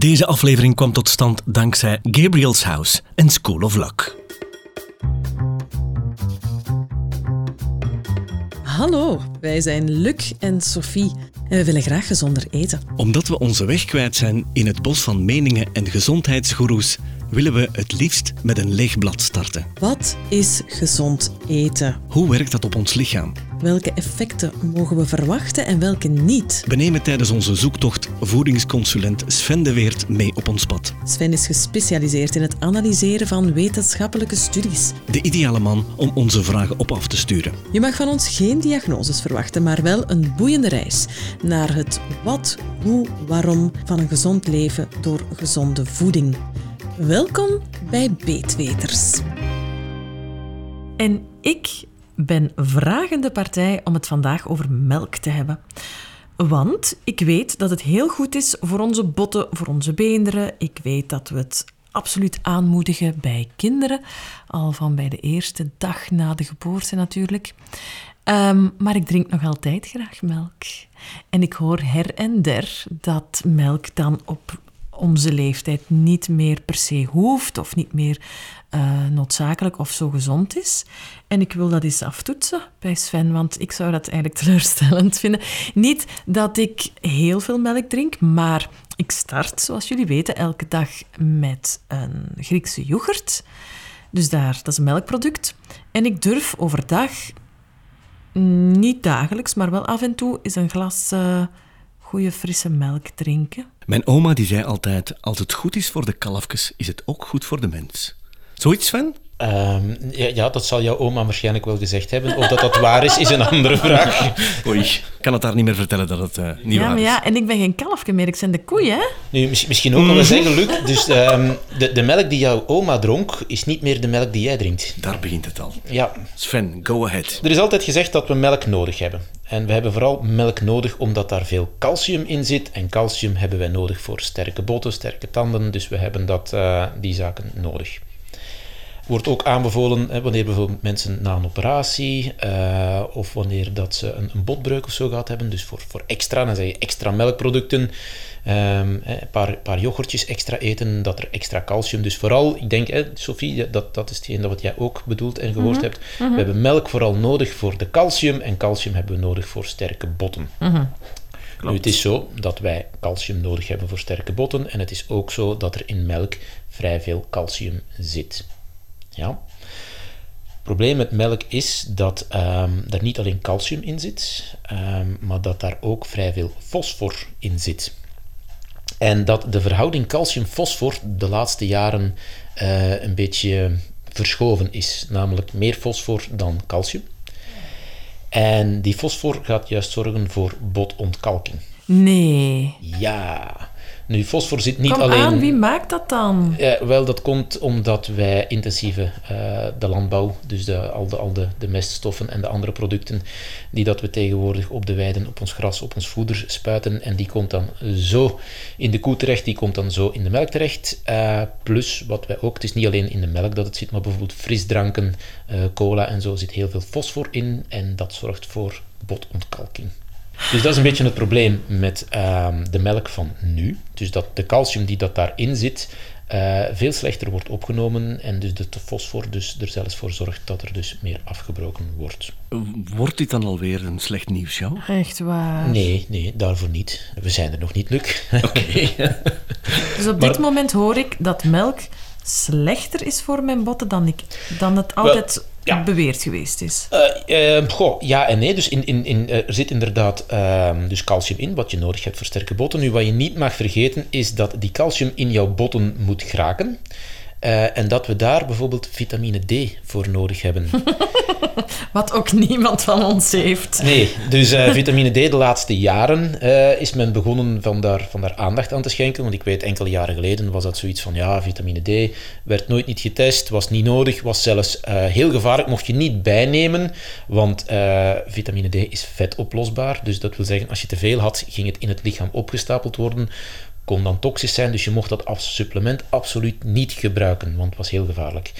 Deze aflevering kwam tot stand dankzij Gabriel's House en School of Luck. Hallo, wij zijn Luc en Sophie en we willen graag gezonder eten. Omdat we onze weg kwijt zijn in het bos van meningen en gezondheidsgoeroes, willen we het liefst met een leeg blad starten. Wat is gezond eten? Hoe werkt dat op ons lichaam? Welke effecten mogen we verwachten en welke niet? We nemen tijdens onze zoektocht voedingsconsulent Sven de Weert mee op ons pad. Sven is gespecialiseerd in het analyseren van wetenschappelijke studies. De ideale man om onze vragen op af te sturen. Je mag van ons geen diagnoses verwachten, maar wel een boeiende reis naar het wat, hoe, waarom van een gezond leven door gezonde voeding. Welkom bij Beetweters. En ik ben vragende partij om het vandaag over melk te hebben. Want ik weet dat het heel goed is voor onze botten, voor onze beenderen. Ik weet dat we het absoluut aanmoedigen bij kinderen, al van bij de eerste dag na de geboorte natuurlijk. Ehm, maar ik drink nog altijd graag melk. En ik hoor her en der dat melk dan op onze leeftijd niet meer per se hoeft of niet meer uh, noodzakelijk of zo gezond is. En ik wil dat eens aftoetsen bij Sven, want ik zou dat eigenlijk teleurstellend vinden. Niet dat ik heel veel melk drink, maar ik start, zoals jullie weten, elke dag met een Griekse yoghurt. Dus daar, dat is een melkproduct. En ik durf overdag, niet dagelijks, maar wel af en toe, eens een glas uh, goede frisse melk drinken. Mijn oma die zei altijd, als het goed is voor de kalfjes, is het ook goed voor de mens. Zoiets, Sven? Um, ja, ja, dat zal jouw oma waarschijnlijk wel gezegd hebben. Of dat dat waar is, is een andere vraag. Oei, ik kan het daar niet meer vertellen dat het uh, niet ja, waar maar is. Ja, en ik ben geen kalfje meer, ik ben de koe, hè? Nu, misschien ook wel zeggen, Luc. Dus um, de, de melk die jouw oma dronk, is niet meer de melk die jij drinkt. Daar begint het al. Ja. Sven, go ahead. Er is altijd gezegd dat we melk nodig hebben. En we hebben vooral melk nodig omdat daar veel calcium in zit. En calcium hebben wij nodig voor sterke botten, sterke tanden. Dus we hebben dat, uh, die zaken nodig wordt ook aanbevolen hè, wanneer bijvoorbeeld mensen na een operatie uh, of wanneer dat ze een, een, botbreuk of zo gehad hebben, dus voor, voor extra, dan zeg je extra melkproducten, um, een paar, paar yoghurtjes extra eten, dat er extra calcium, dus vooral, ik denk, hè, Sophie, dat, dat is hetgeen dat wat jij ook bedoeld en gehoord mm -hmm. hebt, mm -hmm. we hebben melk vooral nodig voor de calcium en calcium hebben we nodig voor sterke botten. Mm -hmm. Nu, het is zo dat wij calcium nodig hebben voor sterke botten en het is ook zo dat er in melk vrij veel calcium zit. Ja. Het probleem met melk is dat um, er niet alleen calcium in zit, um, maar dat daar ook vrij veel fosfor in zit. En dat de verhouding calcium-fosfor de laatste jaren uh, een beetje verschoven is, namelijk meer fosfor dan calcium. En die fosfor gaat juist zorgen voor botontkalking. Nee. Ja. Nu, fosfor zit niet Kom alleen... aan, wie maakt dat dan? Ja, wel, dat komt omdat wij intensieve, uh, de landbouw, dus de, al, de, al de, de meststoffen en de andere producten die dat we tegenwoordig op de weiden, op ons gras, op ons voeder spuiten, en die komt dan zo in de koe terecht, die komt dan zo in de melk terecht. Uh, plus, wat wij ook, het is niet alleen in de melk dat het zit, maar bijvoorbeeld frisdranken, uh, cola en zo, zit heel veel fosfor in, en dat zorgt voor botontkalking. Dus dat is een beetje het probleem met uh, de melk van nu. Dus dat de calcium die dat daarin zit, uh, veel slechter wordt opgenomen en dus de fosfor dus er zelfs voor zorgt dat er dus meer afgebroken wordt. Wordt dit dan alweer een slecht nieuwsshow? Echt waar? Nee, nee, daarvoor niet. We zijn er nog niet, Luc. Oké. Okay. dus op dit maar, moment hoor ik dat melk slechter is voor mijn botten dan, ik, dan het altijd well, ja. beweerd geweest is. Uh, uh, goh, ja en nee. Dus in, in, in, uh, er zit inderdaad dus calcium in, wat je nodig hebt voor sterke botten. Nu, wat je niet mag vergeten, is dat die calcium in jouw botten moet geraken. En dat we daar bijvoorbeeld vitamine D voor nodig hebben. Wat ook niemand van ons heeft. Nee, dus uh, vitamine D de laatste jaren uh, is men begonnen van daar, van daar aandacht aan te schenken. Want ik weet, enkele jaren geleden was dat zoiets van, ja, vitamine D werd nooit niet getest, was niet nodig, was zelfs heel gevaarlijk, mocht je niet bijnemen, want vitamine D is vetoplosbaar. Dus dat wil zeggen, als je te veel had, ging het in het lichaam opgestapeld worden kon dan toxisch zijn, dus je mocht dat als supplement absoluut niet gebruiken, want het was heel gevaarlijk.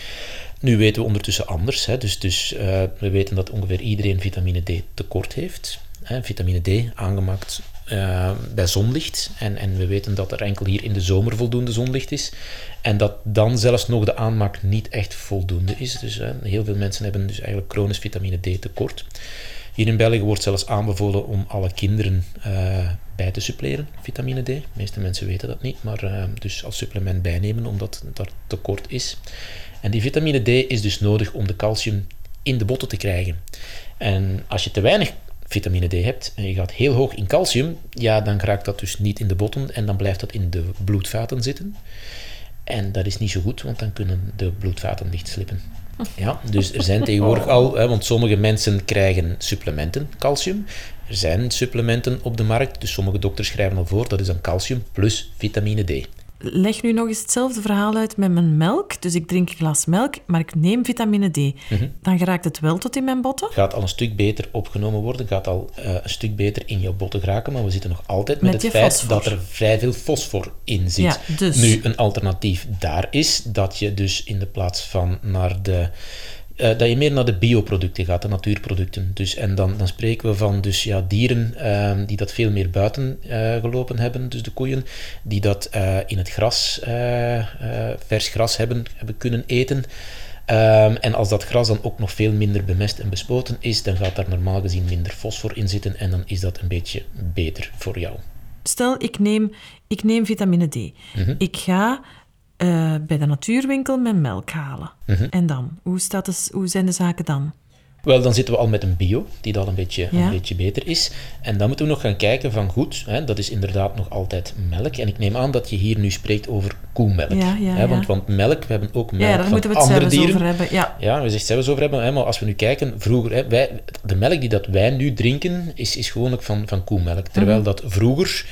Nu weten we ondertussen anders, hè, dus, dus uh, we weten dat ongeveer iedereen vitamine D tekort heeft. Hè, vitamine D, aangemaakt uh, bij zonlicht. En, en we weten dat er enkel hier in de zomer voldoende zonlicht is. En dat dan zelfs nog de aanmaak niet echt voldoende is. Dus uh, heel veel mensen hebben dus eigenlijk chronisch vitamine D tekort. Hier in België wordt zelfs aanbevolen om alle kinderen uh, bij te suppleren, vitamine D. De meeste mensen weten dat niet, maar uh, dus als supplement bijnemen omdat dat tekort is. En die vitamine D is dus nodig om de calcium in de botten te krijgen. En als je te weinig vitamine D hebt en je gaat heel hoog in calcium, ja, dan raakt dat dus niet in de botten en dan blijft dat in de bloedvaten zitten. En dat is niet zo goed, want dan kunnen de bloedvaten dicht slippen. Ja, dus er zijn tegenwoordig al, hè, want sommige mensen krijgen supplementen, calcium. Er zijn supplementen op de markt, dus sommige dokters schrijven al voor, dat is dan calcium plus vitamine D leg nu nog eens hetzelfde verhaal uit met mijn melk. Dus ik drink een glas melk, maar ik neem vitamine D. Mhm. Dan geraakt het wel tot in mijn botten? Gaat al een stuk beter opgenomen worden, gaat al uh, een stuk beter in jouw botten geraken, maar we zitten nog altijd met, met het feit dat er vrij veel fosfor in zit. Ja, dus. Nu, een alternatief daar is dat je dus in de plaats van naar de uh, dat je meer naar de bioproducten gaat, de natuurproducten. Dus, en dan, dan spreken we van dus, ja, dieren uh, die dat veel meer buiten uh, gelopen hebben, dus de koeien, die dat eh, in het gras, vers gras hebben, hebben kunnen eten. Um, en als dat gras dan ook nog veel minder bemest en bespoten is, dan gaat daar normaal gezien minder fosfor in zitten en dan is dat een beetje beter voor jou. Stel, ik neem, ik neem vitamine D. Mhm. Ik ga uh, bij de natuurwinkel mijn melk halen. Mhm. En dan? Hoe, staat hoe zijn de zaken dan? Wel, dan zitten we al met een bio, die dan een beetje, een beetje beter is. En dan moeten we nog gaan kijken van, goed, hè, dat is inderdaad nog altijd melk. En ik neem aan dat je hier nu spreekt over koemelk. Ja, ja, hè, want, want melk, we hebben ook melk ja, daar van moeten we het andere dieren. over hebben. Ja, ja we zeggen het over hebben. Hè, maar als we nu kijken, vroeger, hè, wij, de melk die dat wij nu drinken, is, is gewoonlijk van, van koemelk. Terwijl mhm. dat vroeger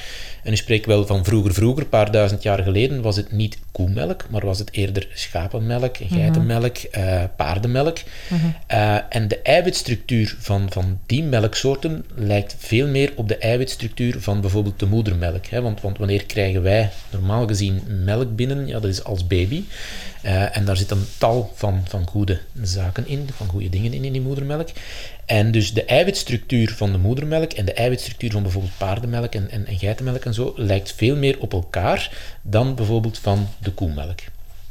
en ik spreek wel van vroeger, vroeger, een paar duizend jaar geleden, was het niet koemelk, maar was het eerder schapenmelk, mhm. geitenmelk, uh, paardenmelk. Mhm. Uh, en de eiwitstructuur van, van die melksoorten lijkt veel meer op de eiwitstructuur van bijvoorbeeld de moedermelk. Hè? Want, want wanneer krijgen wij normaal gezien melk binnen? Ja, dat is als baby. Uh, en daar zit een tal van, van goede zaken in, van goede dingen in, in die moedermelk. En dus de eiwitstructuur van de moedermelk en de eiwitstructuur van bijvoorbeeld paardenmelk en, en, en geitenmelk en zo lijkt veel meer op elkaar dan bijvoorbeeld van de koemelk.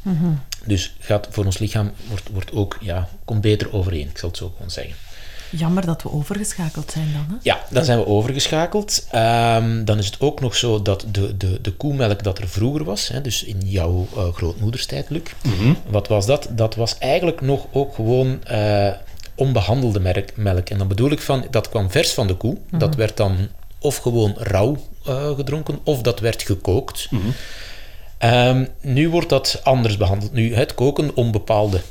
Mm Dus gaat voor ons lichaam wordt, wordt ook, ja, komt beter overeen, ik zal het zo gewoon zeggen. Jammer dat we overgeschakeld zijn dan. Hè? Ja, dan zijn we overgeschakeld. Um, dan is het ook nog zo dat de, de, de koemelk dat er vroeger was, hè, dus in jouw uh, grootmoederstijd, Luc, mm wat was dat? Dat was eigenlijk nog ook gewoon uh, onbehandelde merk, melk. En dan bedoel ik van, dat kwam vers van de koe. Mhm. Dat werd dan of gewoon rauw uh, gedronken, of dat werd gekookt. Mm um, nu wordt dat anders behandeld. Nu, het koken om bepaalde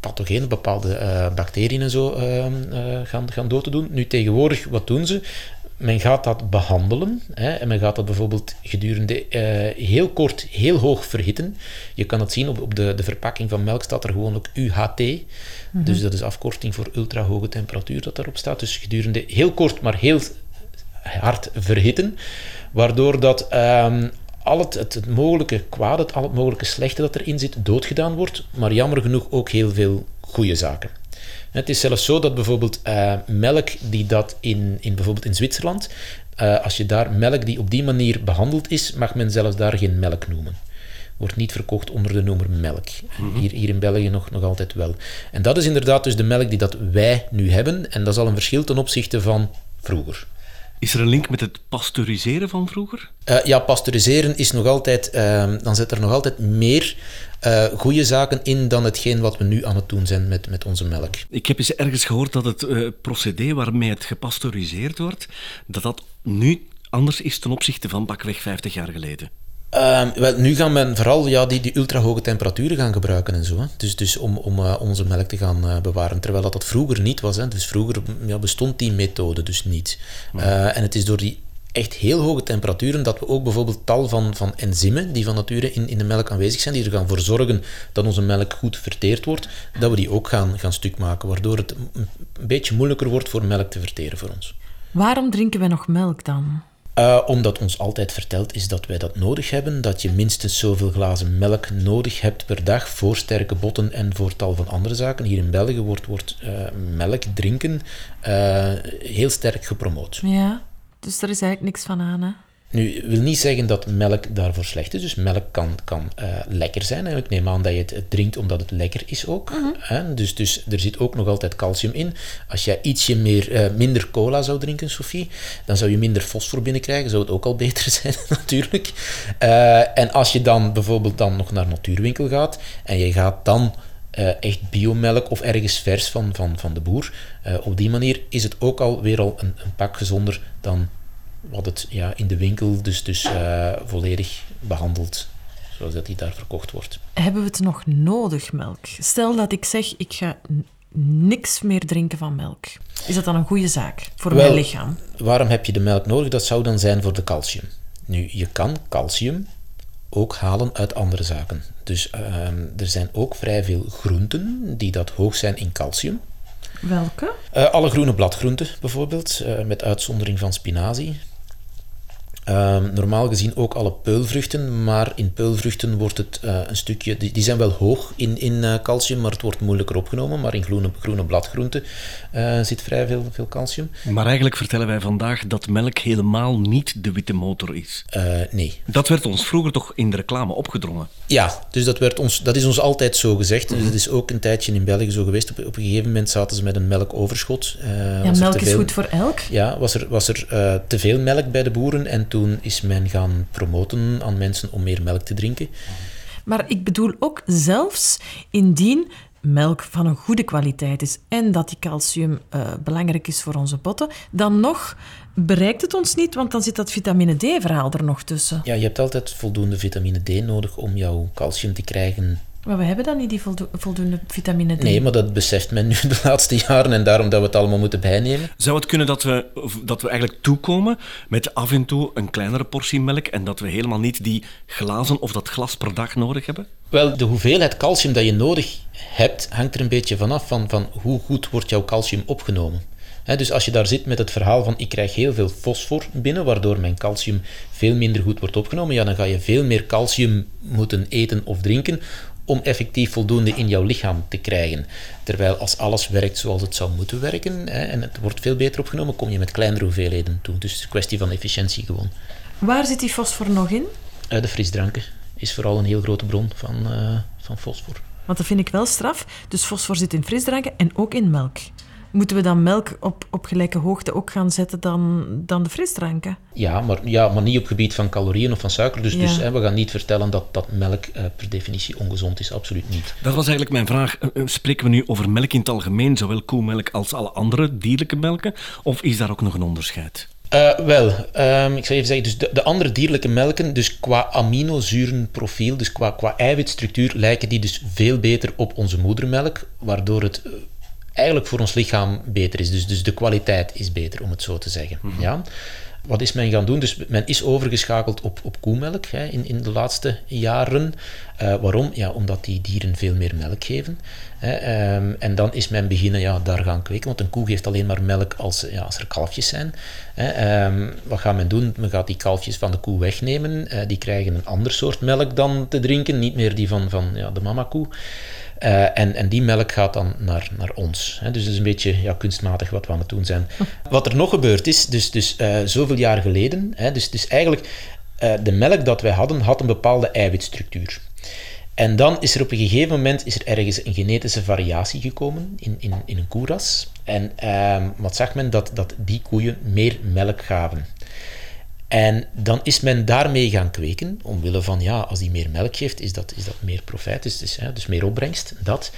pathogenen, bepaalde uh, bacteriën en zo uh, uh, gaan, gaan dood te doen. Nu tegenwoordig, wat doen ze? Men gaat dat behandelen hè, en men gaat dat bijvoorbeeld gedurende heel kort, heel hoog verhitten. Je kan het zien op, op de, de verpakking van melk staat er gewoon ook UHT. Mhm. Dus dat is afkorting voor ultra hoge temperatuur dat daarop staat. Dus gedurende heel kort, maar heel hard verhitten. Waardoor dat um, al het, het, mogelijke kwaad, het, al het mogelijke slechte dat erin zit, doodgedaan wordt. Maar jammer genoeg ook heel veel goede zaken. Het is zelfs zo dat bijvoorbeeld uh, melk die dat in, in, bijvoorbeeld in Zwitserland, uh, als je daar melk die op die manier behandeld is, mag men zelfs daar geen melk noemen. Wordt niet verkocht onder de noemer melk. Mhm. hier, hier in België nog, nog altijd wel. En dat is inderdaad dus de melk die dat wij nu hebben. En dat is al een verschil ten opzichte van vroeger. Is er een link met het pasteuriseren van vroeger? Uh, ja, pasteuriseren is nog altijd, uh, dan zit er nog altijd meer uh, goede zaken in dan hetgeen wat we nu aan het doen zijn met, met onze melk. Ik heb eens ergens gehoord dat het uh, procedé waarmee het gepasteuriseerd wordt, dat dat nu anders is ten opzichte van bakweg 50 jaar geleden. Wel, nu gaan we vooral ja, die, die ultra-hoge temperaturen gaan gebruiken en zo. Hè. Dus, dus om, om uh, onze melk te gaan uh, bewaren. Terwijl dat, dat vroeger niet was. Hè. Dus vroeger ja, bestond die methode dus niet. Uh, en het is door die echt heel hoge temperaturen dat we ook bijvoorbeeld tal van, van enzymen die van nature in, in de melk aanwezig zijn, die er gaan voor zorgen dat onze melk goed verteerd wordt, dat we die ook gaan, gaan stuk maken. Waardoor het een beetje moeilijker wordt voor melk te verteren voor ons. Waarom drinken wij nog melk dan? Uh, omdat ons altijd verteld is dat wij dat nodig hebben, dat je minstens zoveel glazen melk nodig hebt per dag voor sterke botten en voor tal van andere zaken. Hier in België wordt, wordt uh, melk drinken uh, heel sterk gepromoot. Ja. Dus er is eigenlijk niks van aan, hè? Nu, wil niet zeggen dat melk daarvoor slecht is. Dus melk kan, kan uh, lekker zijn. Ik neem aan dat je het, drinkt omdat het lekker is ook. hè? Dus, dus er zit ook nog altijd calcium in. Als jij ietsje meer, uh, minder cola zou drinken, Sophie, dan zou je minder fosfor binnenkrijgen. Zou het ook al beter zijn, natuurlijk. Uh, en als je dan bijvoorbeeld dan nog naar natuurwinkel gaat en je gaat dan echt biomelk of ergens vers van, van, van de boer, op die manier is het ook alweer al een, een pak gezonder dan wat het ja, in de winkel dus, dus uh, volledig behandeld, zoals dat die daar verkocht wordt. Hebben we het nog nodig, melk? Stel dat ik zeg, ik ga niks meer drinken van melk. Is dat dan een goede zaak voor Wel, mijn lichaam? Waarom heb je de melk nodig? Dat zou dan zijn voor de calcium. Nu, je kan calcium ook halen uit andere zaken. Dus uh, er zijn ook vrij veel groenten die dat hoog zijn in calcium. Welke? Uh, alle groene bladgroenten bijvoorbeeld, uh, met uitzondering van spinazie. Um, normaal gezien ook alle peulvruchten, maar in peulvruchten wordt het uh, een stukje, die, die, zijn wel hoog in, in uh, calcium, maar het wordt moeilijker opgenomen. Maar in groene, groene bladgroenten uh, zit vrij veel, veel calcium. Maar eigenlijk vertellen wij vandaag dat melk helemaal niet de witte motor is. nee. Dat werd ons vroeger toch in de reclame opgedrongen? Ja, dus dat, werd ons, dat is ons altijd zo gezegd. Mm -hmm. Dus het is ook een tijdje in België zo geweest. Op, op een gegeven moment zaten ze met een melkoverschot. ja, melk is goed voor elk. Ja, was er, was er te veel melk bij de boeren en toen is men gaan promoten aan mensen om meer melk te drinken. Maar ik bedoel ook zelfs indien melk van een goede kwaliteit is en dat die calcium uh, belangrijk is voor onze botten, dan nog bereikt het ons niet, want dan zit dat vitamine D-verhaal er nog tussen. Ja, je hebt altijd voldoende vitamine D nodig om jouw calcium te krijgen maar we hebben dan niet die voldo voldoende vitamine D. Nee, maar dat beseft men nu de laatste jaren en daarom dat we het allemaal moeten bijnemen. Zou het kunnen dat we, dat we eigenlijk toekomen met af en toe een kleinere portie melk en dat we helemaal niet die glazen of dat glas per dag nodig hebben? Wel, de hoeveelheid calcium dat je nodig hebt, hangt er een beetje vanaf van, van hoe goed wordt jouw calcium opgenomen. He, dus als je daar zit met het verhaal van ik krijg heel veel fosfor binnen, waardoor mijn calcium veel minder goed wordt opgenomen, ja, dan ga je veel meer calcium moeten eten of drinken om effectief voldoende in jouw lichaam te krijgen. Terwijl als alles werkt zoals het zou moeten werken hè, en het wordt veel beter opgenomen, kom je met kleinere hoeveelheden toe. Dus het is een kwestie van efficiëntie gewoon. Waar zit die fosfor nog in? Uh, de frisdranken is vooral een heel grote bron van, uh, van fosfor. Want dat vind ik wel straf. Dus fosfor zit in frisdranken en ook in melk. Moeten we dan melk op, op gelijke hoogte ook gaan zetten dan, dan de frisdranken? Ja maar, ja, maar niet op gebied van calorieën of van suiker. Dus, ja. dus hè, we gaan niet vertellen dat, dat melk uh, per definitie ongezond is. Absoluut niet. Dat was eigenlijk mijn vraag. Spreken we nu over melk in het algemeen, zowel koemelk als alle andere dierlijke melken? Of is daar ook nog een onderscheid? Uh, wel, um, ik zou even zeggen, dus de, de, andere dierlijke melken, dus qua aminozurenprofiel, dus qua, qua eiwitstructuur, lijken die dus veel beter op onze moedermelk, waardoor het eigenlijk voor ons lichaam beter is. Dus, dus de kwaliteit is beter, om het zo te zeggen. Mm -hmm. ja? Wat is men gaan doen? Dus men is overgeschakeld op, op koemelk hè, in, in de laatste jaren. Uh, waarom? Ja, omdat die dieren veel meer melk geven. Hè, um, en dan is men beginnen ja, daar gaan kweken, want een koe geeft alleen maar melk als, ja, als er kalfjes zijn. Hè, um, wat gaat men doen? Men gaat die kalfjes van de koe wegnemen. Uh, die krijgen een ander soort melk dan te drinken, niet meer die van, van ja, de mamakoe. Uh, en, en die melk gaat dan naar, naar ons. Hè. Dus het is een beetje ja, kunstmatig wat we aan het doen zijn. Wat er nog gebeurd is, dus, dus uh, zoveel jaar geleden, hè, dus, dus eigenlijk uh, de melk dat wij hadden, had een bepaalde eiwitstructuur. En dan is er op een gegeven moment is er ergens een genetische variatie gekomen in, in, in een koeras. En ehm, wat zag men? Dat, dat die koeien meer melk gaven. En dan is men daarmee gaan kweken, omwille van, ja, als die meer melk geeft, is dat, is dat meer profijt, dus, dus, dus meer opbrengst, dat.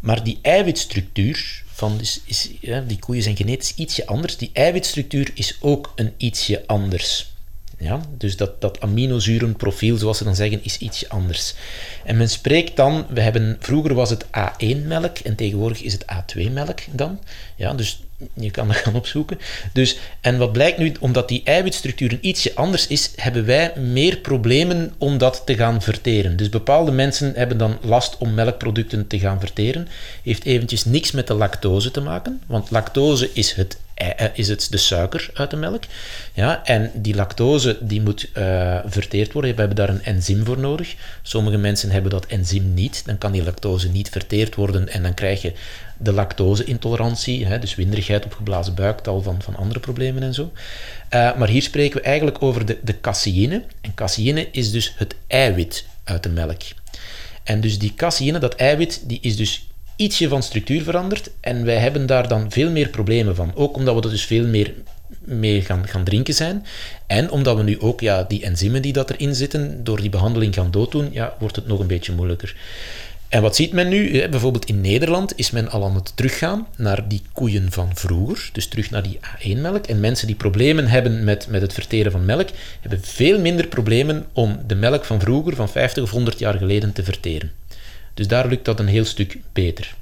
Maar die eiwitstructuur van, dus, is, die koeien zijn genetisch ietsje anders, die eiwitstructuur is ook een ietsje anders. Ja, dus dat, dat aminozurenprofiel, zoals ze dan zeggen, is ietsje anders. En men spreekt dan, we hebben, vroeger was het A1-melk en tegenwoordig is het A2-melk dan. Ja, dus je kan dat gaan opzoeken. Dus, en wat blijkt nu, omdat die eiwitstructuur een ietsje anders is, hebben wij meer problemen om dat te gaan verteren. Dus bepaalde mensen hebben dan last om melkproducten te gaan verteren. Heeft eventjes niks met de lactose te maken, want lactose is het is het de suiker uit de melk. Ja, en die lactose die moet uh, verteerd worden. We hebben daar een enzym voor nodig. Sommige mensen hebben dat enzym niet. Dan kan die lactose niet verteerd worden en dan krijg je de lactose-intolerantie, hè, dus winderigheid, opgeblazen buik, tal van, van andere problemen en zo. Uh, maar hier spreken we eigenlijk over de, de caseïne. En caseïne is dus het eiwit uit de melk. En dus die caseïne, dat eiwit, die is dus ietsje van structuur veranderd en wij hebben daar dan veel meer problemen van. Ook omdat we er dus veel meer mee gaan, gaan drinken zijn. En omdat we nu ook ja, die enzymen die dat erin zitten, door die behandeling gaan dooddoen, ja, wordt het nog een beetje moeilijker. En wat ziet men nu? Bijvoorbeeld in Nederland is men al aan het teruggaan naar die koeien van vroeger, dus terug naar die A1-melk. En mensen die problemen hebben met, met het verteren van melk, hebben veel minder problemen om de melk van vroeger, van 50 of 100 jaar geleden, te verteren. Dus daar lukt dat een heel stuk beter.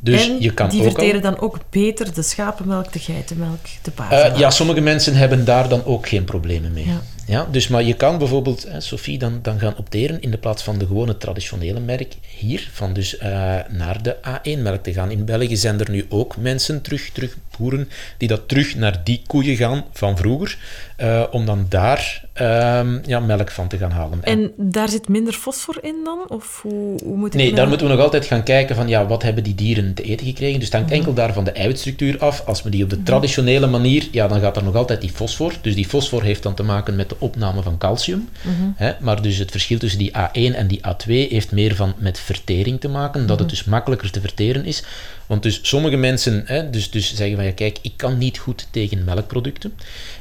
Dus en je kan die verteren dan ook beter de schapenmelk, de geitenmelk, de paardenmelk? Uh, ja, sommige mensen hebben daar dan ook geen problemen mee. Ja. Ja, dus, maar je kan bijvoorbeeld, hè, Sophie, dan, dan gaan opteren in de plaats van de gewone traditionele merk hier, van dus uh, naar de A1-melk te gaan. In België zijn er nu ook mensen terug, terug boeren, die dat terug naar die koeien gaan van vroeger, uh, om dan daar uh, ja, melk van te gaan halen. En daar zit minder fosfor in dan? Of hoe, hoe moet nee, daar moeten we nog altijd gaan kijken van, ja, wat hebben die dieren te eten gekregen? Dus het hangt mm enkel daar van de eiwitstructuur af. Als we die op de mhm. traditionele manier, ja, dan gaat er nog altijd die fosfor. Dus die fosfor heeft dan te maken met de opname van calcium. Mhm. hè, maar dus het verschil tussen die A1 en die A2 heeft meer van met vertering te maken, dat het mhm. dus makkelijker te verteren is. Want dus sommige mensen hè, dus, dus zeggen van ja, kijk, ik kan niet goed tegen melkproducten.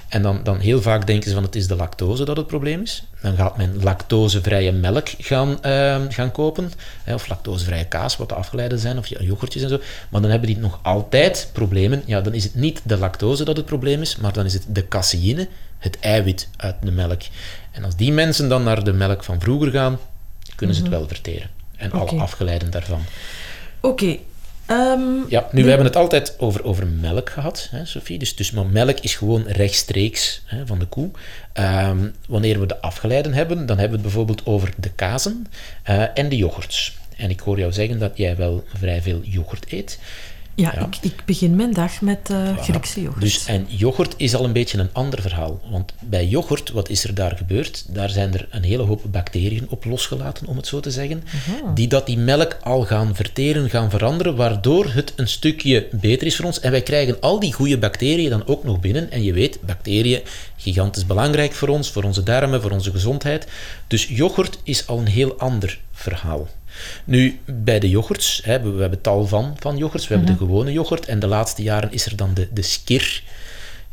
En dan, dan heel vaak denken ze van het is de lactose dat het probleem is. Dan gaat men lactosevrije melk gaan, uh, gaan kopen. Hè, of lactosevrije kaas, wat de afgeleiden zijn, of yoghurtjes en zo. Maar dan hebben die nog altijd problemen. Ja, dan is het niet de lactose dat het probleem is, maar dan is het de caseïne, het eiwit uit de melk. En als die mensen dan naar de melk van vroeger gaan, kunnen ze het mhm. wel verteren. En alle afgeleiden daarvan. Oké, Ehm, ja, nu, we hebben het altijd over, over melk gehad, hè, Sophie. Dus, dus maar melk is gewoon rechtstreeks hè, van de koe. Um, wanneer we de afgeleiden hebben, dan hebben we het bijvoorbeeld over de kazen uh, en de yoghurts. En ik hoor jou zeggen dat jij wel vrij veel yoghurt eet. Ja, Ik, ik, begin mijn dag met uh, Griekse yoghurt. Dus, en yoghurt is al een beetje een ander verhaal. Want bij yoghurt, wat is er daar gebeurd? Daar zijn er een hele hoop bacteriën op losgelaten, om het zo te zeggen. Die dat die melk al gaan verteren, gaan veranderen, waardoor het een stukje beter is voor ons. En wij krijgen al die goede bacteriën dan ook nog binnen. En je weet, bacteriën, gigantisch belangrijk voor ons, voor onze darmen, voor onze gezondheid. Dus yoghurt is al een heel ander verhaal. Nu, bij de yoghurts, hè, we, we, hebben tal van, van yoghurts. We hebben de mhm. gewone yoghurt en de laatste jaren is er dan de, de skir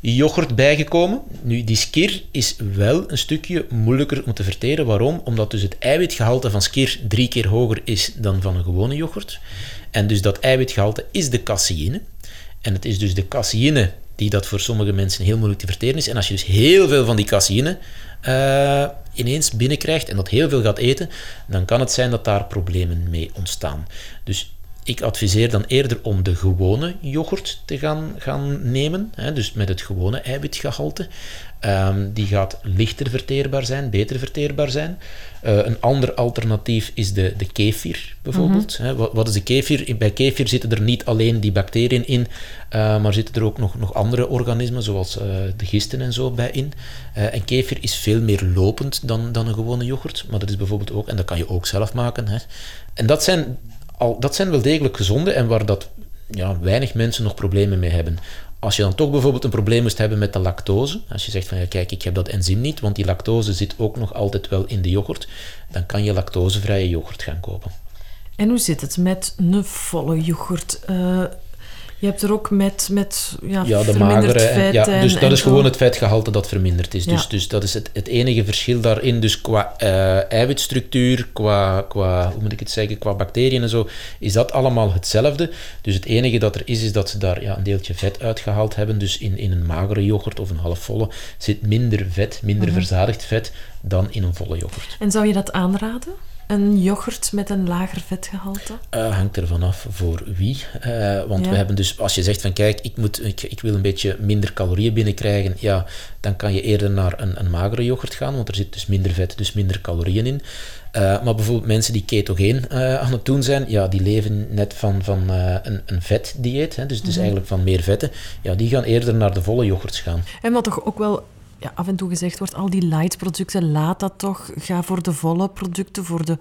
yoghurt bijgekomen. Nu, die skir is wel een stukje moeilijker om te verteren. Waarom? Omdat dus het eiwitgehalte van skir drie keer hoger is dan van een gewone yoghurt. En dus dat eiwitgehalte is de caseïne. En het is dus de caseïne die dat voor sommige mensen heel moeilijk te verteren is. En als je dus heel veel van die caseïne uh, ineens binnenkrijgt en dat heel veel gaat eten, dan kan het zijn dat daar problemen mee ontstaan. Dus ik adviseer dan eerder om de gewone yoghurt te gaan, gaan nemen, hè, dus met het gewone eiwitgehalte. Um, die gaat lichter verteerbaar zijn, beter verteerbaar zijn. Uh, een ander alternatief is de, de kefir, bijvoorbeeld. Mm wat, wat, is de kefir? Bij kefir zitten er niet alleen die bacteriën in, uh, maar zitten er ook nog, nog andere organismen, zoals uh, de gisten en zo, bij in. en kefir is veel meer lopend dan, dan een gewone yoghurt, maar dat is bijvoorbeeld ook, en dat kan je ook zelf maken. Hè. En dat zijn, al, dat zijn wel degelijk gezonde en waar dat ja, weinig mensen nog problemen mee hebben. Als je dan toch bijvoorbeeld een probleem moest hebben met de lactose, als je zegt van ja, kijk, ik heb dat enzym niet, want die lactose zit ook nog altijd wel in de yoghurt, dan kan je lactosevrije yoghurt gaan kopen. En hoe zit het met een volle yoghurt? Uh, je hebt er ook met, met ja, ja de magere. Vet ja, dus dat is gewoon het vetgehalte dat verminderd is. Dus, dus dat is het, het enige verschil daarin. Dus qua uh, eiwitstructuur, qua, qua, hoe moet ik het zeggen, qua bacteriën en zo, is dat allemaal hetzelfde. Dus het enige dat er is, is dat ze daar ja, een deeltje vet uitgehaald hebben. Dus in, in een magere yoghurt of een halfvolle zit minder vet, minder mhm. verzadigd vet dan in een volle yoghurt. En zou je dat aanraden? Een yoghurt met een lager vetgehalte? Uh, hangt er vanaf voor wie. Uh, want we hebben dus, als je zegt van kijk, ik, moet, ik, ik, wil een beetje minder calorieën binnenkrijgen, ja, dan kan je eerder naar een, een magere yoghurt gaan, want er zit dus minder vet, dus minder calorieën in. Uh, maar bijvoorbeeld mensen die ketogeen aan het doen zijn, ja, die leven net van, van een, een vetdieet, hè, dus, dus mm eigenlijk van meer vetten, ja, die gaan eerder naar de volle yoghurts gaan. En wat toch ook wel ja, af en toe gezegd wordt, al die light producten, laat dat toch. Ga voor de volle producten, voor de,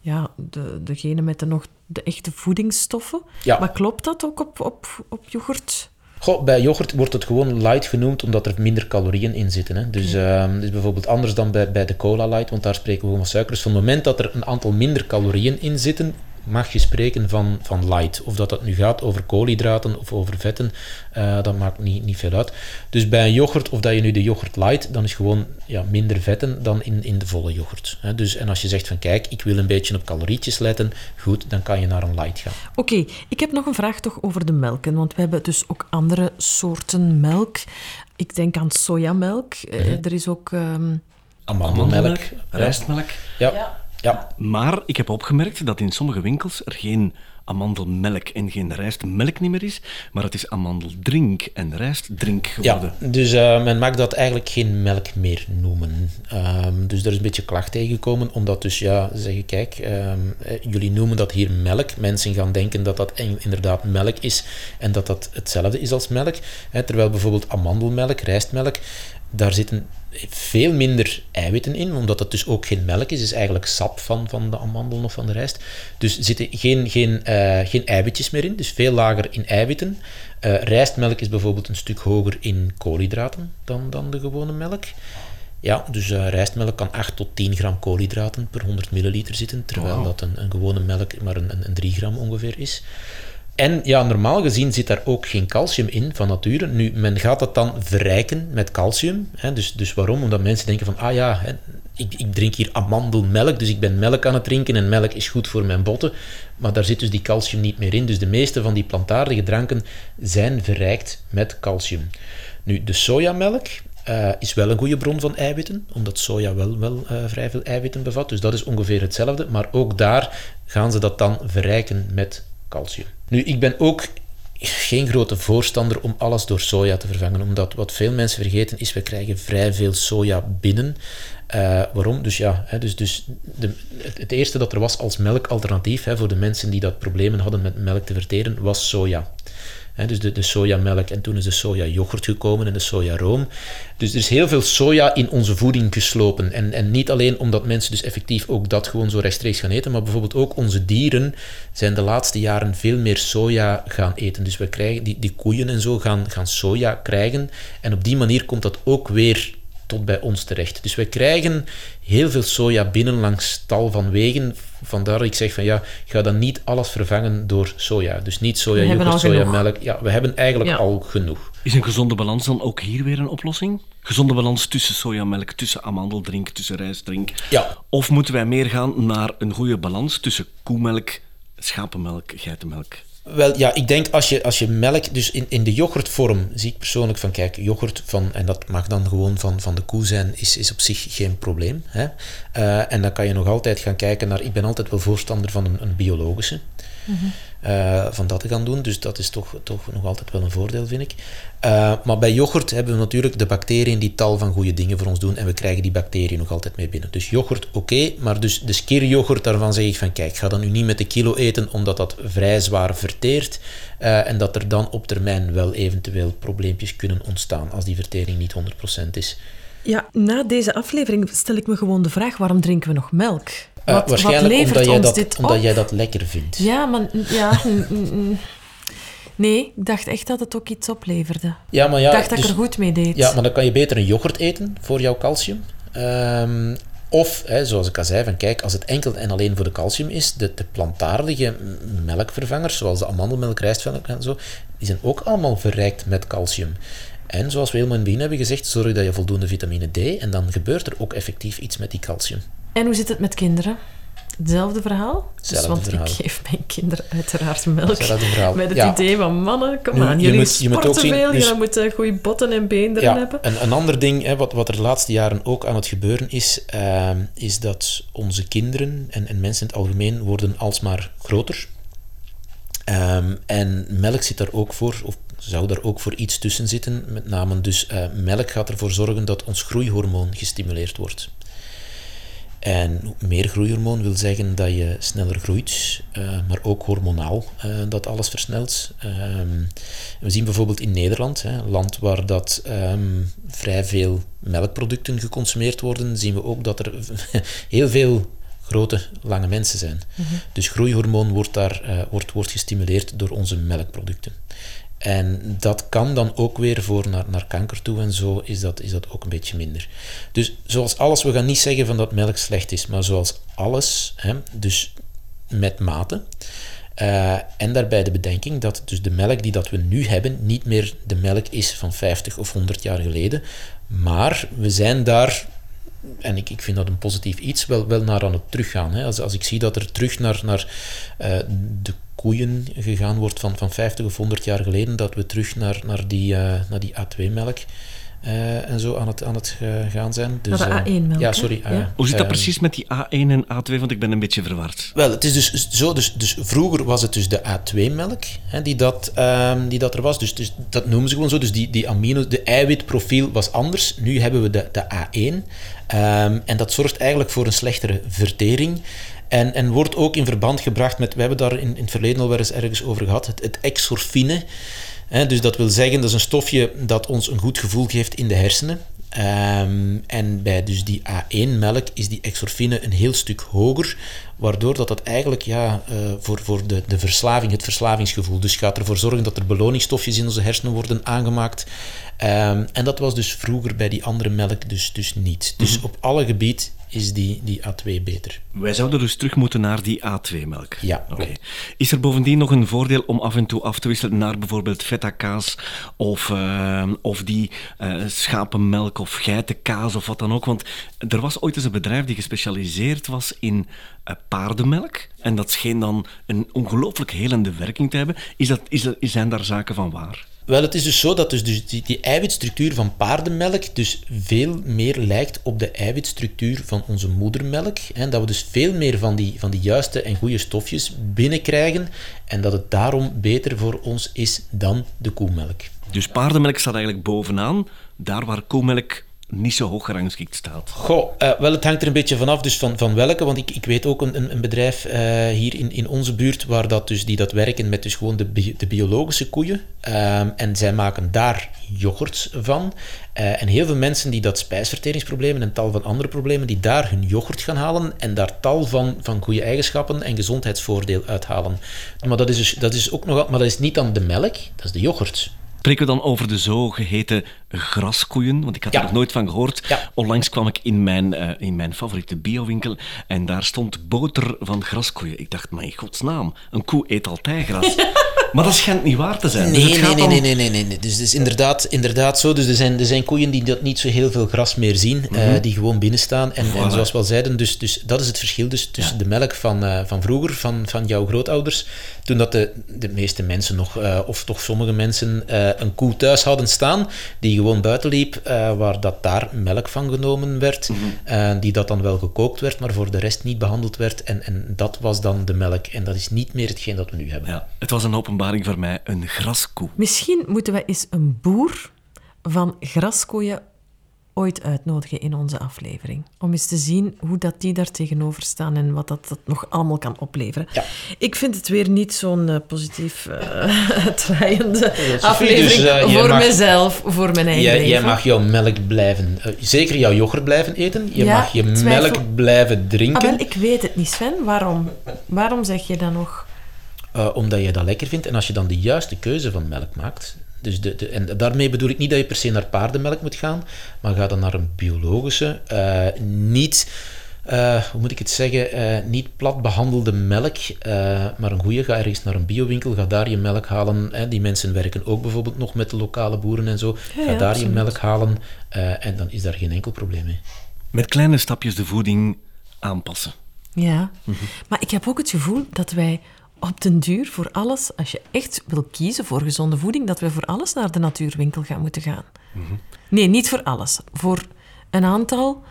ja, de, degene met de, nog de echte voedingsstoffen. Ja. Maar klopt dat ook op, op, op yoghurt? Goh, bij yoghurt wordt het gewoon light genoemd omdat er minder calorieën in zitten. Hè. Dus, uh, dus bijvoorbeeld anders dan bij, bij de cola light, want daar spreken we gewoon van suikers. Van het moment dat er een aantal minder calorieën in zitten, mag je spreken van, van light. Of dat dat nu gaat over koolhydraten of over vetten, uh, dat maakt niet, niet veel uit. Dus bij een yoghurt, of dat je nu de yoghurt light, dan is gewoon ja, minder vetten dan in, in de volle yoghurt. Hè. Dus, en als je zegt van kijk, ik wil een beetje op calorietjes letten, goed, dan kan je naar een light gaan. Oké, ik heb nog een vraag toch over de melken, want we hebben dus ook andere soorten melk. Ik denk aan sojamelk. Mm -hmm. Er is ook... Um... Amandelmelk, rijstmelk. ja. ja. Ja. Maar ik heb opgemerkt dat in sommige winkels er geen amandelmelk en geen rijstmelk niet meer is, maar het is amandeldrink en rijstdrink geworden. Ja, dus uh, men mag dat eigenlijk geen melk meer noemen. Um, dus er is een beetje klacht tegengekomen, omdat dus ja, zeggen, kijk, um, jullie noemen dat hier melk. Mensen gaan denken dat dat inderdaad melk is en dat dat hetzelfde is als melk. Hè, terwijl bijvoorbeeld amandelmelk, rijstmelk, daar zitten veel minder eiwitten in, omdat het dus ook geen melk is, is eigenlijk sap van, van de amandelen of van de rijst. Dus er zitten geen, geen, uh, geen eiwitjes meer in, dus veel lager in eiwitten. Uh, rijstmelk is bijvoorbeeld een stuk hoger in koolhydraten dan, dan de gewone melk. Ja, dus uh, rijstmelk kan 8 tot 10 gram koolhydraten per 100 milliliter zitten, terwijl dat een, een gewone melk maar een, een, een 3 gram ongeveer is. En ja, normaal gezien zit daar ook geen calcium in van nature. Nu, men gaat dat dan verrijken met calcium. Hè, dus, dus waarom? Omdat mensen denken van, ah ja, ik, ik, drink hier amandelmelk, dus ik ben melk aan het drinken en melk is goed voor mijn botten. Maar daar zit dus die calcium niet meer in. Dus de meeste van die plantaardige dranken zijn verrijkt met calcium. Nu, de sojamelk uh, is wel een goede bron van eiwitten, omdat soja wel, wel uh, vrij veel eiwitten bevat. Dus dat is ongeveer hetzelfde. Maar ook daar gaan ze dat dan verrijken met calcium. Nu, ik ben ook geen grote voorstander om alles door soja te vervangen, omdat wat veel mensen vergeten is, we krijgen vrij veel soja binnen. Uh, waarom? Dus ja, hè, dus, dus de, het, eerste dat er was als melkalternatief hè, voor de mensen die dat problemen hadden met melk te verteren, was soja dus de, de sojamelk en toen is de soja-yoghurt gekomen en de sojaroom. Dus er is heel veel soja in onze voeding geslopen. En, en niet alleen omdat mensen dus effectief ook dat gewoon zo rechtstreeks gaan eten, maar bijvoorbeeld ook onze dieren zijn de laatste jaren veel meer soja gaan eten. Dus we krijgen, die, die koeien en zo gaan, gaan soja krijgen. En op die manier komt dat ook weer tot bij ons terecht. Dus wij krijgen heel veel soja binnen langs tal van wegen. Vandaar dat ik zeg van ja, ga dan niet alles vervangen door soja. Dus niet soja, yoghurt, sojamelk. Ja, we hebben eigenlijk al genoeg. Is een gezonde balans dan ook hier weer een oplossing? Gezonde balans tussen sojamelk, tussen amandeldrink, tussen rijstdrink? Ja. Of moeten wij meer gaan naar een goede balans tussen koemelk, schapenmelk, geitenmelk? Wel, ja, ik denk als je, als je melk, dus in, in de yoghurtvorm zie ik persoonlijk van, kijk, yoghurt van, en dat mag dan gewoon van, van de koe zijn, is, is op zich geen probleem. Hè? Uh, en dan kan je nog altijd gaan kijken naar, ik ben altijd wel voorstander van een, een biologische. Uh, van dat te gaan doen. Dus dat is toch, toch nog altijd wel een voordeel, vind ik. Uh, maar bij yoghurt hebben we natuurlijk de bacteriën die tal van goede dingen voor ons doen. En we krijgen die bacteriën nog altijd mee binnen. Dus yoghurt, oké. maar dus de skir daarvan zeg ik van kijk, ga dan nu niet met de kilo eten, omdat dat vrij zwaar verteert. Uh, en dat er dan op termijn wel eventueel probleempjes kunnen ontstaan als die vertering niet 100% is. Ja, na deze aflevering stel ik me gewoon de vraag: waarom drinken we nog melk? Wat, waarschijnlijk wat omdat, jij dat, omdat jij dat lekker vindt. Ja, maar ja. nee, ik dacht echt dat het ook iets opleverde. Ja, maar ja, ik dacht dat ik dus- er goed mee deed. Ja, maar dan kan je beter een yoghurt eten voor jouw calcium. Um, of, hè, zoals ik al zei, van kijk, als het enkel en alleen voor de calcium is, de, de plantaardige melkvervangers, zoals de amandelmelk, rijstmelk en zo, die zijn ook allemaal verrijkt met calcium. En zoals we helemaal in het begin hebben gezegd, zorg dat je voldoende vitamine D en dan gebeurt er ook effectief iets met die calcium. En hoe zit het met kinderen? Hetzelfde verhaal? dus, want verhaal. ik geef mijn kinderen uiteraard melk. Met het Ja. idee van mannen, kom aan, je jullie moet- je moet sporten ook zien, veel, dus- jullie moeten goede botten en beenderen Ja, hebben. een, een ander ding hè, wat, wat er de laatste jaren ook aan het gebeuren is, ehm, is dat onze kinderen en, en mensen in het algemeen worden alsmaar groter. Ehm, en melk zit daar ook voor, of zou daar ook voor iets tussen zitten. Met name dus eh, melk gaat ervoor zorgen dat ons groeihormoon gestimuleerd wordt. En meer groeihormoon wil zeggen dat je sneller groeit, eh, maar ook hormonaal eh, dat alles versnelt. Ehm, we zien bijvoorbeeld in Nederland, hè, land waar dat, ehm, vrij veel melkproducten geconsumeerd worden, zien we ook dat er heel veel grote, lange mensen zijn. Dus groeihormoon wordt, daar, eh, wordt, wordt gestimuleerd door onze melkproducten. En dat kan dan ook weer voor naar, naar kanker toe en zo, is dat, is dat ook een beetje minder. Dus zoals alles, we gaan niet zeggen van dat melk slecht is, maar zoals alles, hè, dus met mate. Eh, en daarbij de bedenking dat dus de melk die dat we nu hebben niet meer de melk is van 50 of 100 jaar geleden, maar we zijn daar en ik, ik vind dat een positief iets, wel, wel naar aan het teruggaan. Hè. Als, als ik zie dat er terug naar, naar eh, de koeien gegaan wordt van, van 50 of 100 jaar geleden, dat we terug naar, naar die, eh, naar die A2-melk eh, en zo aan het, aan het gaan zijn. Dus, Naar de eh, A1-melk, Ja, sorry. Ja. Hoe zit dat precies met die A1 en A2? Want ik ben een beetje verward. wel, het is dus zo, dus, dus vroeger was het dus de A2-melk hè, die, dat, ehm, die dat er was. Dus, dus dat noemen ze gewoon zo. Dus die, die amino, de eiwitprofiel was anders. Nu hebben we de, de A1. Ehm, en dat zorgt eigenlijk voor een slechtere vertering. En, en wordt ook in verband gebracht met, we hebben daar in, in het verleden al wel eens ergens over gehad, het, exorfine. Dus dat wil zeggen, dat is een stofje dat ons een goed gevoel geeft in de hersenen. Ehm, en bij dus die A1-melk is die exorfine een heel stuk hoger, waardoor dat, dat eigenlijk ja, eh, voor, voor de, de verslaving, het verslavingsgevoel, dus gaat ervoor zorgen dat er beloningsstofjes in onze hersenen worden aangemaakt. Ehm, en dat was dus vroeger bij die andere melk dus, dus niet. Dus op alle gebied is die, die A2 beter. Wij zouden dus terug moeten naar die A2-melk. Ja, Oké. Is er bovendien nog een voordeel om af en toe af te wisselen naar bijvoorbeeld feta-kaas of, eh, of die eh, schapenmelk of geitenkaas of wat dan ook? Want er was ooit eens een bedrijf die gespecialiseerd was in paardenmelk. En dat scheen dan een ongelooflijk helende werking te hebben. Is dat, is dat, zijn daar zaken van waar? Wel, het is dus zo dat dus, dus die, die eiwitstructuur van paardenmelk dus veel meer lijkt op de eiwitstructuur van onze moedermelk. En dat we dus veel meer van die, van die juiste en goede stofjes binnenkrijgen. En dat het daarom beter voor ons is dan de koemelk. Dus paardenmelk staat eigenlijk bovenaan, daar waar koemelk niet zo hoog gerangschikt staat. Goh, eh, wel, het hangt er een beetje vanaf dus van, van welke, want ik, ik weet ook een, een, bedrijf eh, hier in, in onze buurt waar dat dus, die dat werken met dus gewoon de, de biologische koeien. Ehm, en zij maken daar yoghurt van. Eh, en heel veel mensen die dat spijsverteringsproblemen en tal van andere problemen, die daar hun yoghurt gaan halen en daar tal van, van goede eigenschappen en gezondheidsvoordeel uithalen. Maar dat is, dus, dat is ook nog, maar dat is niet dan de melk, dat is de yoghurt. Spreken we dan over de zogeheten graskoeien? Want ik had Ja. er nog nooit van gehoord. Ja. Onlangs kwam ik in mijn, eh, in mijn favoriete biowinkel en daar stond boter van graskoeien. Ik dacht, maar in godsnaam, een koe eet altijd gras. Maar dat schijnt niet waar te zijn. Dus Nee, het nee, nee, nee, nee, nee, nee. Dus het is inderdaad, inderdaad zo. Dus er zijn, er zijn koeien die dat niet zo heel veel gras meer zien, eh, die gewoon binnenstaan. En, en Mhm. Zoals we al zeiden, dus, dus dat is het verschil dus, tussen de melk van, eh, van vroeger, van, van jouw grootouders, toen dat de, de meeste mensen nog, eh, of toch sommige mensen, een koe thuis hadden staan, die gewoon buiten liep, waar dat daar melk van genomen werd, Mhm. die dat dan wel gekookt werd, maar voor de rest niet behandeld werd. En, en dat was dan de melk. En dat is niet meer hetgeen dat we nu hebben. Ja, het was een openbaring voor mij, een graskoe. Misschien moeten we eens een boer van graskoeien ooit uitnodigen in onze aflevering. Om eens te zien hoe dat die daar tegenover staan en wat dat, dat nog allemaal kan opleveren. Ja. Ik vind het weer niet zo'n eh, positief uh, draaiende aflevering dus, eh, jij voor mag- mezelf, voor mijn eigen Jij, leven. jij mag jouw melk blijven, zeker jouw yoghurt blijven eten. Je Ja, mag je twijfel- melk blijven drinken, Ah, wel, ik weet het niet, Sven. Waarom? Waarom zeg je dat nog? Eh, omdat je dat lekker vindt. En als je dan de juiste keuze van melk maakt, dus de, de, en daarmee bedoel ik niet dat je per se naar paardenmelk moet gaan, maar ga dan naar een biologische, eh, niet, eh, hoe moet ik het zeggen, eh, niet plat behandelde melk, eh, maar een goede. Ga ergens naar een biowinkel, ga daar je melk halen. Hè. Die mensen werken ook bijvoorbeeld nog met de lokale boeren en zo. Ja, Ga ja, daar absoluut. je melk halen eh, en dan is daar geen enkel probleem mee. Met kleine stapjes de voeding aanpassen. Ja, maar ik heb ook het gevoel dat wij op den duur voor alles, als je echt wil kiezen voor gezonde voeding, dat we voor alles naar de natuurwinkel gaan moeten gaan. Nee, niet voor alles. Voor een aantal,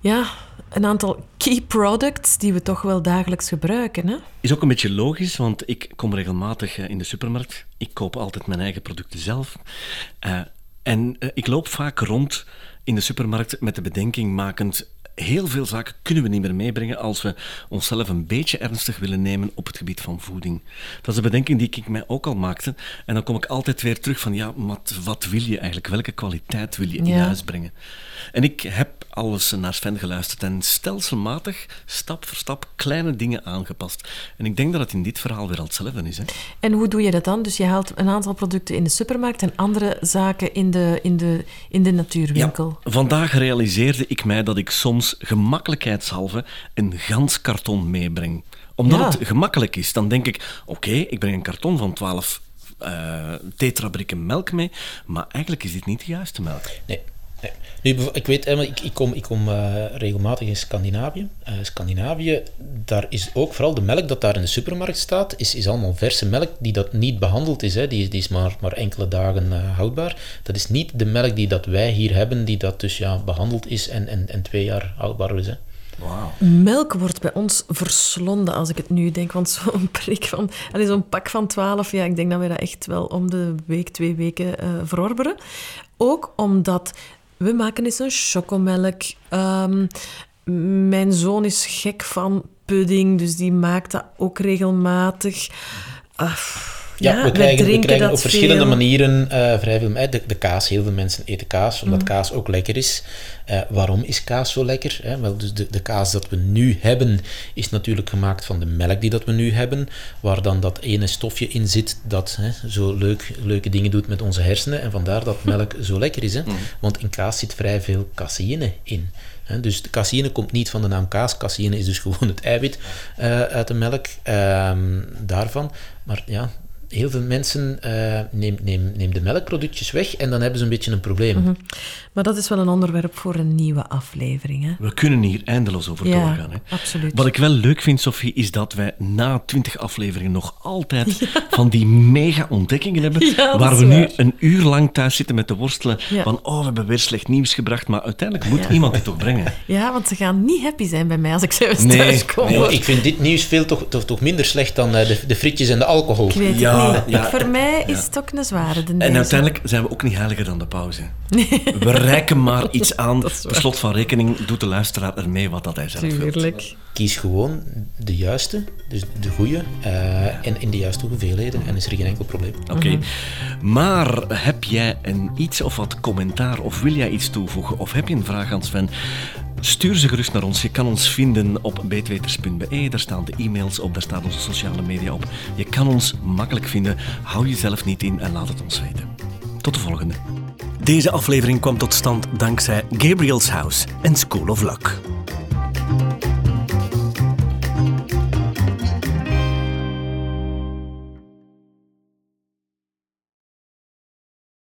ja, een aantal key products die we toch wel dagelijks gebruiken. Hè? Is ook een beetje logisch, want ik kom regelmatig eh, in de supermarkt. Ik koop altijd mijn eigen producten zelf. Uh, en uh, ik loop vaak rond in de supermarkt met de bedenking makend heel veel zaken kunnen we niet meer meebrengen als we onszelf een beetje ernstig willen nemen op het gebied van voeding. Dat is de bedenking die ik mij ook al maakte. En dan kom ik altijd weer terug van, ja, wat, wat wil je eigenlijk? Welke kwaliteit wil je in huis brengen? En ik heb alles naar Sven geluisterd en stelselmatig, stap voor stap, kleine dingen aangepast. En ik denk dat het in dit verhaal weer al hetzelfde is. Hè? En hoe doe je dat dan? Dus je haalt een aantal producten in de supermarkt en andere zaken in de, in de, in de natuurwinkel. Ja, vandaag realiseerde ik mij dat ik soms gemakkelijkheidshalve een gans karton meebreng. Omdat ja. het gemakkelijk is. Dan denk ik, oké, okay, ik breng een karton van 12 uh, tetrabrikken melk mee, maar eigenlijk is dit niet de juiste melk. Nee. Nu, ik weet, ik, ik kom, ik kom uh, regelmatig in Scandinavië. Uh, Scandinavië, daar is ook vooral de melk dat daar in de supermarkt staat, is, is allemaal verse melk die dat niet behandeld is. Hè. Die, die is maar, maar enkele dagen uh, houdbaar. Dat is niet de melk die dat wij hier hebben, die dat dus ja, behandeld is en, en, en twee jaar houdbaar is. Hè. Wow. Melk wordt bij ons verslonden, als ik het nu denk. Want zo'n prik van... Zo'n pak van 12, ja, ik denk dat we dat echt wel om de week, twee weken uh, verorberen. Ook omdat we maken eens een chocomelk. Um, mijn zoon is gek van pudding, dus die maakt dat ook regelmatig. Uh, ja, we krijgen, we krijgen op verschillende veel. manieren uh, vrij veel. De, de, kaas, heel veel mensen eten kaas, omdat mm. kaas ook lekker is. Uh, waarom is kaas zo lekker? Hè? Wel, dus de, de kaas dat we nu hebben, is natuurlijk gemaakt van de melk die dat we nu hebben, waar dan dat ene stofje in zit dat hè, zo leuk, leuke dingen doet met onze hersenen. En vandaar dat melk zo lekker is. Hè? Mm. Want in kaas zit vrij veel caseïne in. Dus de caseïne komt niet van de naam kaas. Caseïne is dus gewoon het eiwit uh, uit de melk um, daarvan. Maar ja, heel veel mensen uh, neem, neem, neem de melkproductjes weg en dan hebben ze een beetje een probleem. Mm -hmm. Maar dat is wel een onderwerp voor een nieuwe aflevering. Hè? We kunnen hier eindeloos over ja, doorgaan. Hè? Absoluut. Wat ik wel leuk vind, Sophie, is dat wij na twintig afleveringen nog altijd ja. van die mega ontdekkingen hebben, ja, waar we waar. nu een uur lang thuis zitten met te worstelen van oh, we hebben weer slecht nieuws gebracht, maar uiteindelijk moet iemand het toch brengen. Ja, want ze gaan niet happy zijn bij mij als ik zelfs nee, thuis kom. Nee, ik vind dit nieuws veel toch, toch, toch minder slecht dan uh, de, de frietjes en de alcohol. Ik weet ja, niet. Ja, Voor mij is het ook een zware. En deze. uiteindelijk zijn we ook niet heiliger dan de pauze. We reiken maar iets aan. Per slot van rekening doet de luisteraar ermee wat dat hij zelf Tuurlijk. Kies gewoon de juiste, dus de goede, uh, en in de juiste hoeveelheden en is er geen enkel probleem. Oké. Okay. Mm -hmm. Maar heb jij een iets of wat commentaar of wil jij iets toevoegen of heb je een vraag aan Sven? Stuur ze gerust naar ons. Je kan ons vinden op beetweters.be. Daar staan de e-mails op, daar staan onze sociale media op. Je kan ons makkelijk vinden. Hou jezelf niet in en laat het ons weten. Tot de volgende. Deze aflevering kwam tot stand dankzij Gabriel's House en School of Luck.